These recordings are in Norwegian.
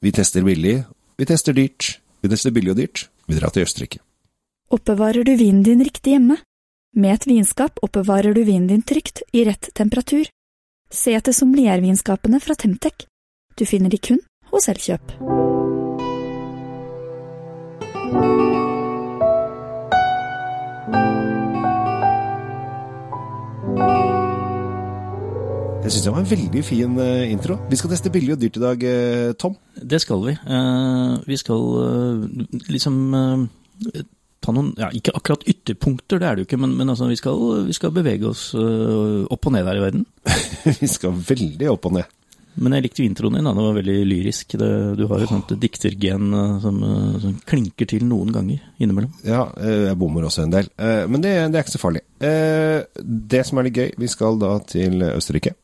Vi tester billig, vi tester dyrt, vi tester billig og dyrt. Vi drar til Østerrike. Oppbevarer du vinen din riktig hjemme? Med et vinskap oppbevarer du vinen din trygt, i rett temperatur. Se etter sommeliervinskapene fra Temtec. Du finner de kun hos Elkjøp. Jeg syns det var en veldig fin eh, intro. Vi skal teste billig og dyrt i dag, eh, Tom. Det skal vi. Eh, vi skal liksom ta noen Ja, ikke akkurat ytterpunkter, det er det jo ikke, men, men altså, vi, skal, vi skal bevege oss opp og ned her i verden. Vi skal veldig opp og ned. Men jeg likte jo introen din, da. Det var veldig lyrisk. Det, du har et sånt diktergen som, som klinker til noen ganger innimellom. Ja, jeg bommer også en del. Men det, det er ikke så farlig. Det som er litt gøy, vi skal da til Østerrike.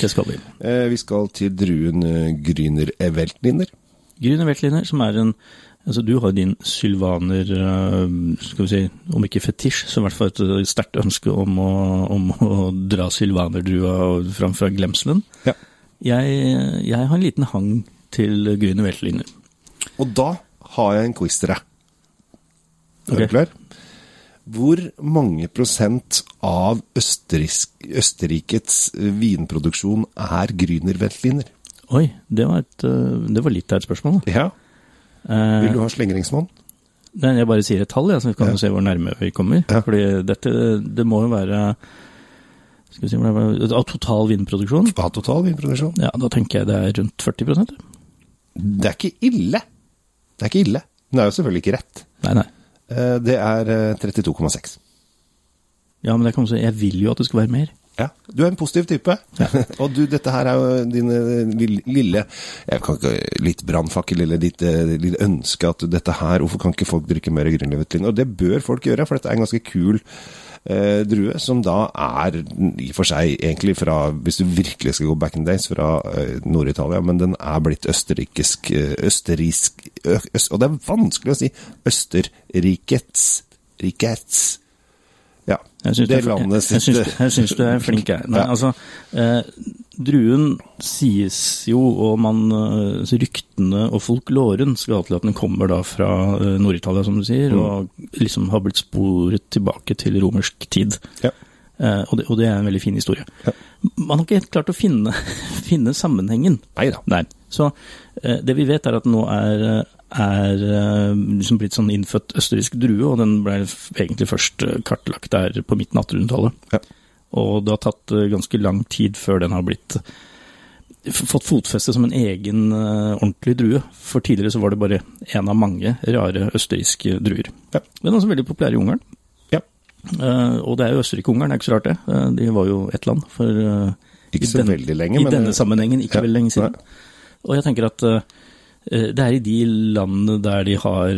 Det skal vi. Eh, Vi skal til druen Gryner Grüner Eveltliner. Grüne Eveltliner, som er en Altså, du har din sylvaner, eh, skal vi si, om ikke fetisj, så i hvert fall et sterkt ønske om å, om å dra sylvanerdrua fram fra glemselen. Ja. Jeg, jeg har en liten hang til Grüner Eveltliner. Og da har jeg en quiz til deg. Er okay. du klar? Hvor mange prosent av Østerrikets eh, vinproduksjon er Grüner Veltliner? Oi, det var, et, eh, det var litt av et spørsmål. da. Ja. Eh, Vil du ha slengeringsmål? Nei, jeg bare sier et tall, ja, så vi kan Ja. se hvor nærme vi kommer. Ja. Fordi dette, det må jo være skal vi si, det Av total vinproduksjon? Av total vinproduksjon? Ja, da tenker jeg det er rundt 40% Det er ikke ille. Det er ikke ille. Men det er jo selvfølgelig ikke rett. Nei, nei. Eh, Det er eh, 32,6. Ja, men også, jeg vil jo at det skal være mer. Ja, du er en positiv type. og du, dette her er jo din eh, lille jeg kan ikke, Litt brannfakkel eller ditt eh, lille ønske at dette her Hvorfor kan ikke folk drikke mer Grünerveltliner? Og det bør folk gjøre, for dette er en ganske kul eh, drue, som da er i og for seg egentlig fra Hvis du virkelig skal gå back in days, fra eh, Nord-Italia, men den er blitt østerrikisk østerriksk, øst, Og det er vanskelig å si Østerrikets Rikets. Ja. Jeg syns det du, du er flink, jeg. Nei, Ja. altså, eh, druen sies jo, og man, eh, ryktene og folkloren skal til at den kommer da fra eh, Nord-Italia, som du sier, Mm. og liksom har blitt sporet tilbake til romersk tid. Ja. Eh, og, det, og det er en veldig fin historie. Ja. Man har ikke helt klart å finne, finne sammenhengen. Nei da. Nei. Så eh, det vi vet er at nå er, er eh, liksom blitt sånn innfødt østerriksk drue, og den ble egentlig først kartlagt der på midten av 1800-tallet. Ja. Og det har tatt eh, ganske lang tid før den har blitt fått fotfeste som en egen eh, ordentlig drue. For tidligere så var det bare en av mange rare østerrikske druer. Ja. Men også veldig populære i Ungarn. Ja. Eh, og det er jo Østerrike-Ungarn, det er ikke så rart det. De var jo ett land for Ikke så den- veldig lenge, I men denne sammenhengen ikke Ja, veldig lenge siden. nei. Og jeg tenker at det er i de landene der de har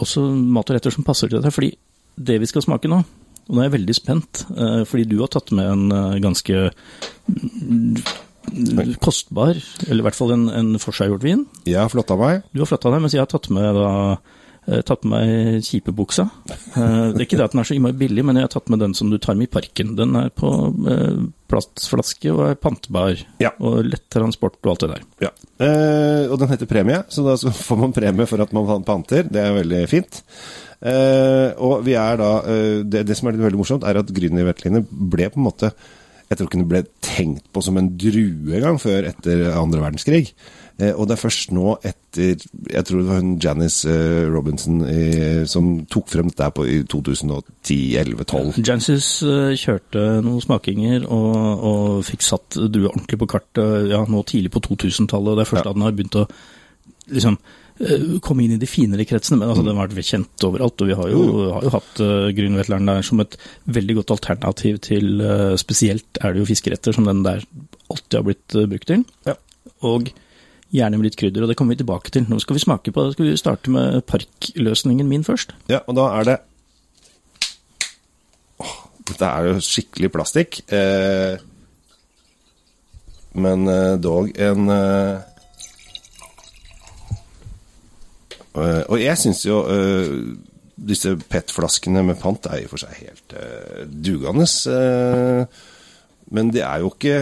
også mat og retter som passer til dette. Fordi det vi skal smake nå, og nå er jeg veldig spent, eh, fordi du har tatt med en eh, ganske mm, kostbar, eller i hvert fall en, en forseggjort vin. Jeg har flotta meg. Du har flotta deg, mens jeg har tatt med da eh, tatt med meg kjipebuksa. Det er ikke det at den er så innmari billig, men jeg har tatt med den som du tar med i parken. Den er på plastflaske og er pantbar, Ja. og lett transport og alt det der. Ja. Eh, og den heter premie, så da får man premie for at man panter. Det er veldig fint. Eh, og vi er da eh, det, det som er veldig morsomt, er at Grünerveltliner ble på en måte Jeg tror ikke den ble tenkt på som en drue engang før etter andre verdenskrig. Eh, og det er først nå etter Jeg tror det var hun Janice Robinson som tok frem dette på, i 2010-11-12. Janice kjørte noen smakinger og, og fikk satt drue ordentlig på kartet ja, nå tidlig på 2000-tallet. og Det er først Ja. da den har begynt å liksom komme inn i de finere kretsene. Men altså, den har vært kjent overalt, og vi har jo, har jo hatt uh, Grünervetleren der som et veldig godt alternativ til uh, Spesielt er det jo fiskeretter som den der alltid har blitt uh, brukt til. Ja. Og gjerne med litt krydder, og det kommer vi tilbake til. Nå skal vi smake på det. Skal vi starte med parkløsningen min først? Ja, og da er det Åh, Dette er jo skikkelig plastikk. Eh, men eh, dog en eh, eh, Og jeg syns jo eh, disse PET-flaskene med pant er i og for seg helt eh, dugende. Eh, Men det er jo ikke,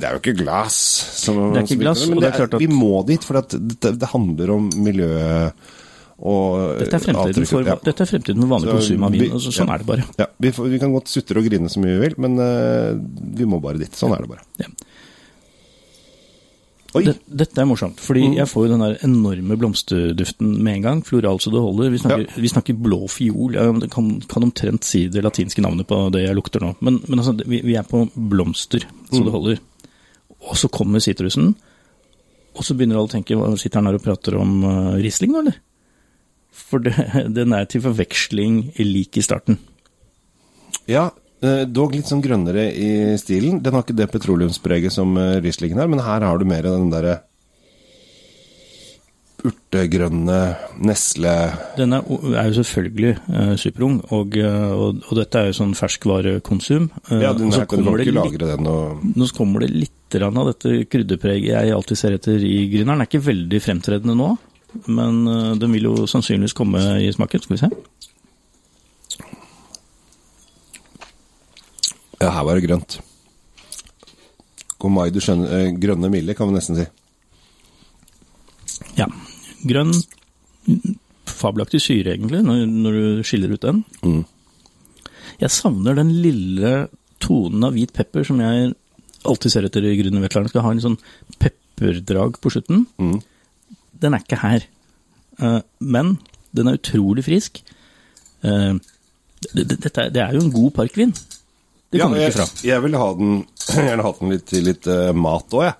det er jo ikke glass. Som, Det er ikke glass, men det er klart at- Vi må dit, for at det, det handler om miljøet og Dette er fremtiden for, Ja. dette er fremtiden for vanlig Så konsum av vi- vin. så- Sånn ja. er det bare. Ja, vi, vi kan godt sutre og grine så mye vi vil, men uh, vi må bare dit. Sånn er det bare. Ja. Dette er morsomt, fordi Mm. jeg får jo den der enorme blomsterduften med en gang. Floral så det holder. Vi snakker, vi snakker blå fiol. Jeg kan, kan omtrent si det latinske navnet på det jeg lukter nå. Men, men altså, vi, vi er på blomster så Mm. det holder. Og så kommer sitrusen, og så begynner alle å tenke Sitter han her og prater om uh, Riesling nå, eller? For det, den er til forveksling lik i starten. Ja, dog litt sånn grønnere i stilen. Den har ikke det petroleumspreget som eh, Rieslingen har, men her har du mer av den derre urtegrønne nesle... Den er, er jo selvfølgelig uh, superung, og, eh, og, og dette er jo sånn ferskvarekonsum. Eh, Ja, den her kan du ikke lagre den og Nå kommer det litt av dette krydderpreget jeg alltid ser etter i Grüner'n. Er ikke veldig fremtredende nå, men eh, den vil jo sannsynligvis komme i smaken. Skal vi se. Ja, her var det grønt. Gomai, du skjønner eh, Grønne mille, kan vi nesten si. Ja. Grønn, fabelaktig syre egentlig, når, når du skiller ut den. Mm. Jeg savner den lille tonen av hvit pepper som jeg alltid ser etter i Grüner Wetland. Skal ha en sånn pepperdrag på slutten. Mm. Den er ikke her. Eh, men den er utrolig frisk. Eh, det, det, dette det er jo en god parkvin. Det kommer ja, ikke fra. Jeg, vil ville ha den gjerne hatt den litt til litt uh, mat òg, jeg.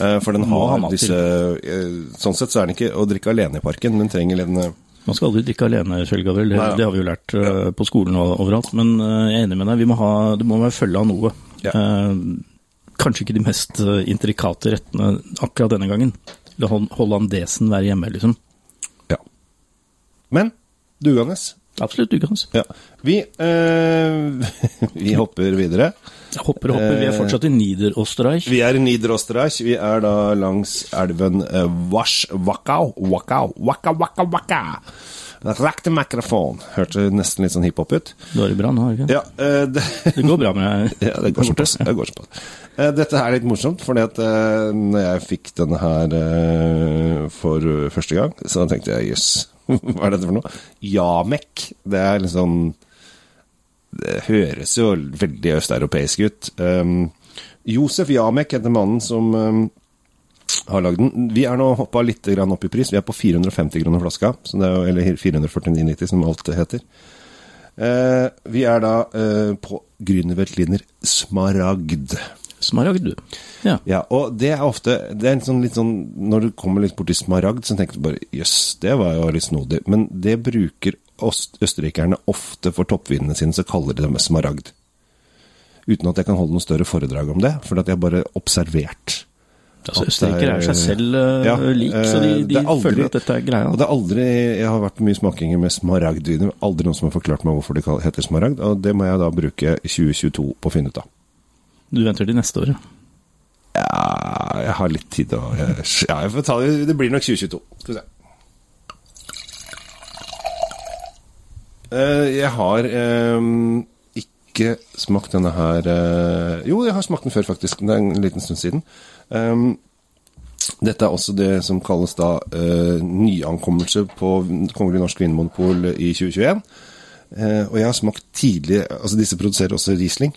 Uh, for den har ha disse uh, Sånn sett så er den ikke å drikke alene i parken, men trenger en Man skal aldri drikke alene, Kjell Gabriel. Det, det har vi jo lært på skolen og overalt. Men jeg er enig med deg, vi må ha, det må være følge av noe. Ja. Kanskje ikke de mest intrikate rettene akkurat denne gangen. La hol- hollandesen være hjemme, liksom. Ja. Men dugende. Absolutt dugende. Ja. Vi, eh, vi hopper videre. Hopper hopper. Vi er fortsatt i Niederösterreich. Vi er i Niederösterreich. Vi er da langs elven eh, Wasch Wackau. Wackau. Waka, waka, waka. Rakk til mikrofon. Hørte nesten litt sånn hiphop ut. Du har det bra nå, har du ikke? Ja, eh, det, Det går bra med deg? ja, det går såpass. Det går såpass. Dette er litt morsomt, fordi at når jeg fikk denne her for første gang, så tenkte jeg jøss, hva er dette for noe? Jamek. Det er litt sånn Det høres jo veldig østeuropeisk ut. Um, Josef Jamek heter mannen som um, har lagd den. Vi er nå hoppa litt opp i pris. Vi er på 450 kroner flaska, jo, eller 449,90 som alt heter. Uh, vi er da uh, på Grünerveltliner Smaragd. Smaragd, du. Ja. Ja, og det er ofte det er sånn, litt sånn, Når du kommer litt borti smaragd, så tenker du bare jøss, det var jo litt snodig. Men det bruker øst, østerrikerne ofte for toppvinene sine, så kaller de dem smaragd. Uten at jeg kan holde noe større foredrag om det, for jeg har bare observert. Altså, østerriker Østerrikere er seg selv eh, Ja, lik, så de, eh, de aldri- føler at dette er greia. Og det er aldri Jeg har vært mye smakinger med smaragdviner. Aldri noen som har forklart meg hvorfor de heter smaragd. Og det må jeg da bruke 2022 på å finne ut av. Du venter til neste år, ja. Ja, jeg har litt tid å Ja, jeg får ta det. Det blir nok 2022. Skal vi se. Eh, jeg har eh, ikke smakt denne her eh, Jo, jeg har smakt den før, faktisk. Det er en liten stund siden. Um, dette er også det som kalles da eh, nyankommelse på Kongelig Norsk Vinmonopol i 2021. Eh, og jeg har smakt tidlig Altså, disse produserer også Riesling.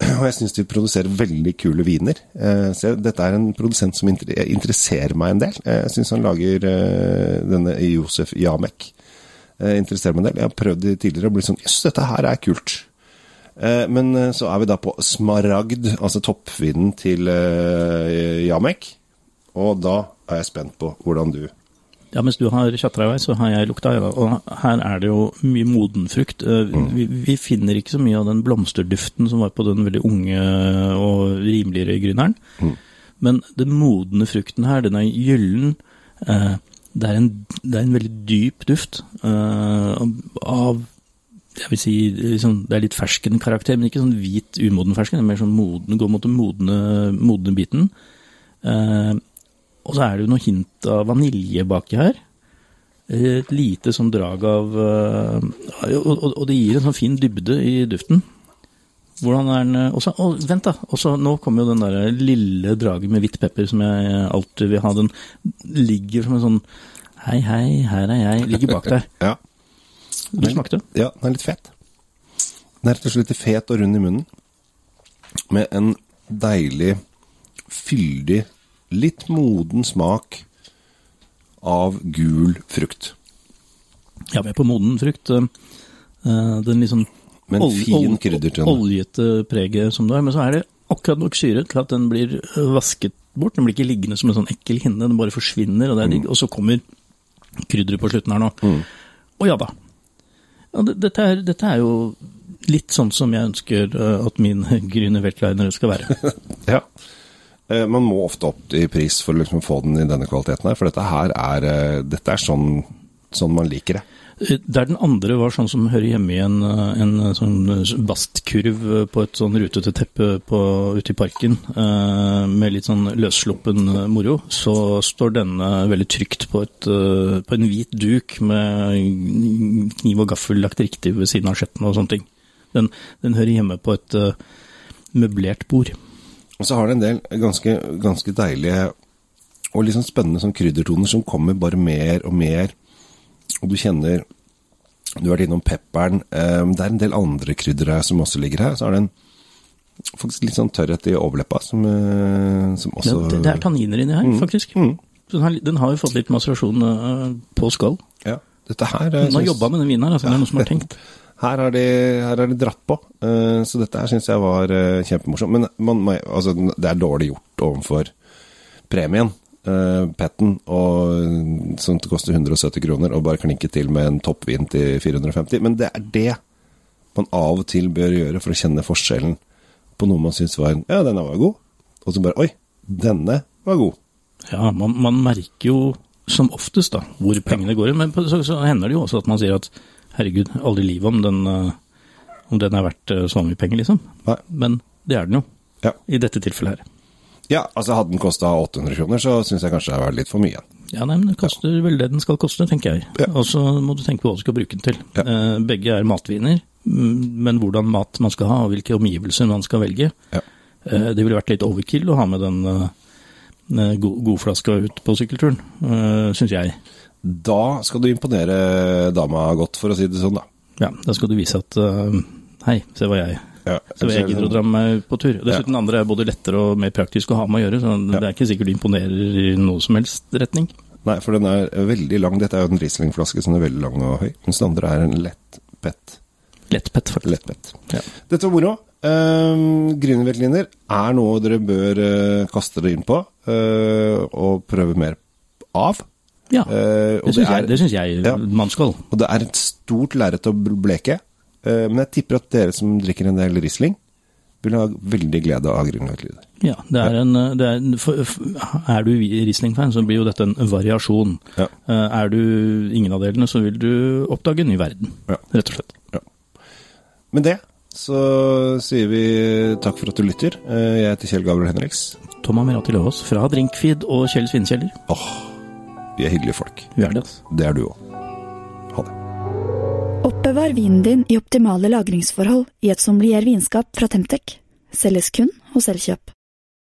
Og jeg syns de produserer veldig kule viner. Eh, så dette er en produsent som interesserer meg en del. Eh, jeg syns han lager eh, denne Josef Jamek. Interesserer meg en del. Jeg har prøvd de tidligere og blitt sånn Jøss, dette her er kult. Men så er vi da på Smaragd, altså toppvinen til Jamek. Og da er jeg spent på hvordan du Ja, mens du har tjatra i vei, så har jeg lukta. ja, Og her er det jo mye moden frukt. Eh, Vi, vi finner ikke så mye av den blomsterduften som var på den veldig unge og rimeligere Grüner'n. Men den modne frukten her, den er gyllen. Eh, Det er en, det er en veldig dyp duft eh, av jeg vil si, liksom, Det er litt ferskenkarakter, men ikke sånn hvit, umoden fersken. Det er mer sånn moden, går mot den modne, modne biten. Eh, og så er det jo noe hint av vanilje baki her. Et lite sånn drag av øh, og, det gir en sånn fin dybde i duften. Hvordan er den Og også, å, Vent, da. Også, nå kommer jo den der lille dragen med hvitt pepper som jeg alltid vil ha. Den ligger som en sånn Hei, hei, her er jeg. Ligger bak der. Ja. Du smakte? ja, den er litt fet. Den er rett og slett litt fet og rund i munnen. Med en deilig, fyldig, litt moden smak av gul frukt. Ja, vi er på moden frukt. Eh, eh, Den litt sånn Med en ol- fin. Oljete preget som det er, men så er det akkurat nok syre til at den blir eh, vasket bort. Den blir ikke liggende som en sånn ekkel hinne, den bare forsvinner, og digg. Og så kommer krydderet på slutten her nå. Mm. Og ja da. Ja, dette, er, dette er jo litt sånn som jeg ønsker at min grüne Weltliner skal være. Ja. Eh, Man må ofte opp i pris for å liksom få den i denne kvaliteten her, for dette her er, eh, dette er sånn, sånn man liker det. Eh, Der den andre var sånn som hører hjemme i en, en sånn bastkurv på et sånn rutete teppe på, ute i parken, eh, med litt sånn løssluppen moro, så står denne veldig trygt på, et, på en hvit duk med kniv og gaffel lagt riktig ved siden av skjetten og sånne ting. Den, den hører hjemme på et møblert bord. Og så har det en del ganske, ganske deilige og sånn spennende sånn kryddertoner som kommer bare mer og mer. Og du kjenner Du har vært innom pepperen. eh, Det er en del andre krydder her som også ligger her. Så er det en faktisk litt sånn tørrhet i overleppa som, eh, som også Det, det er tanniner inni her, faktisk. Mm. Den har, den har jo fått litt maserasjon eh, på skall. Ja. Dette her Den har synes- jobba med den vinen her, altså, det er noe som har tenkt. Her har de, her har de dratt på, eh, så dette her syns jeg var eh, kjempemorsomt. Men man, man, altså, det er dårlig gjort overfor premien, uh, Petten, og, som koster 170 kroner, og bare klinke til med en toppvin til 450. Men det er det man av og til bør gjøre for å kjenne forskjellen på noe man syns var Ja, denne var god. Og så bare Oi, denne var god. Ja, man, man merker jo som oftest da, hvor pengene går. Men så, så hender det jo også at man sier at herregud, aldri i livet om den, eh, om den er verdt eh, så mye penger, liksom. Nei. Men det er den jo, Ja. i dette tilfellet her. ja, altså hadde den kosta 800 kroner, så syns jeg kanskje det var litt for mye. Ja, nei, men det koster vel det den skal koste, tenker jeg. Ja. Og så må du tenke på hva du skal bruke den til. Ja. Eh, begge er matviner, men hvordan mat man skal ha, og hvilke omgivelser man skal velge. Ja. Det ville vært litt overkill å ha med den god flaska ut på sykkelturen, syns jeg. Da skal du imponere dama godt, for å si det sånn, da. Ja, da skal du vise at uh, Hei, se hva jeg Ja, Så jeg gidder å dra meg på tur. Dessuten, den andre er både lettere og mer praktisk å ha med å gjøre, så det er ikke sikkert du imponerer i noe som helst retning. Nei, for den er veldig lang. Dette er jo en Riesling-flaske som er veldig lang og høy. Mens den andre er en lett pett. Lettpett, faktisk. Lettpett. Ja. Dette var moro. Uh, Grünerveltliner er noe dere bør uh, kaste dere inn på uh, og prøve mer av. Ja, uh, det syns jeg, synes jeg Ja. man skal. og det er et stort lerret å bleke. Uh, men jeg tipper at dere som drikker en del Riesling, vil ha veldig glede av Grünerveltliner. Ja, det er en, det er, for, er du Riesling-fan, så blir jo dette en variasjon. Ja. Uh, Er du ingen av delene, så vil du oppdage en ny verden, Ja. rett og slett. Med det så sier vi takk for at du lytter. Eh, jeg heter Kjell Gabriel Henriks. Tom Amirati Løvaas fra Drinkfeed og Kjell Svinkjeller. Åh, vi er hyggelige folk. Vi er det, altså. Det er du òg. Ha det. Oppbevar vinen din i optimale lagringsforhold i et sommelier vinskap fra Temtec. Selges kun hos Elkjøp.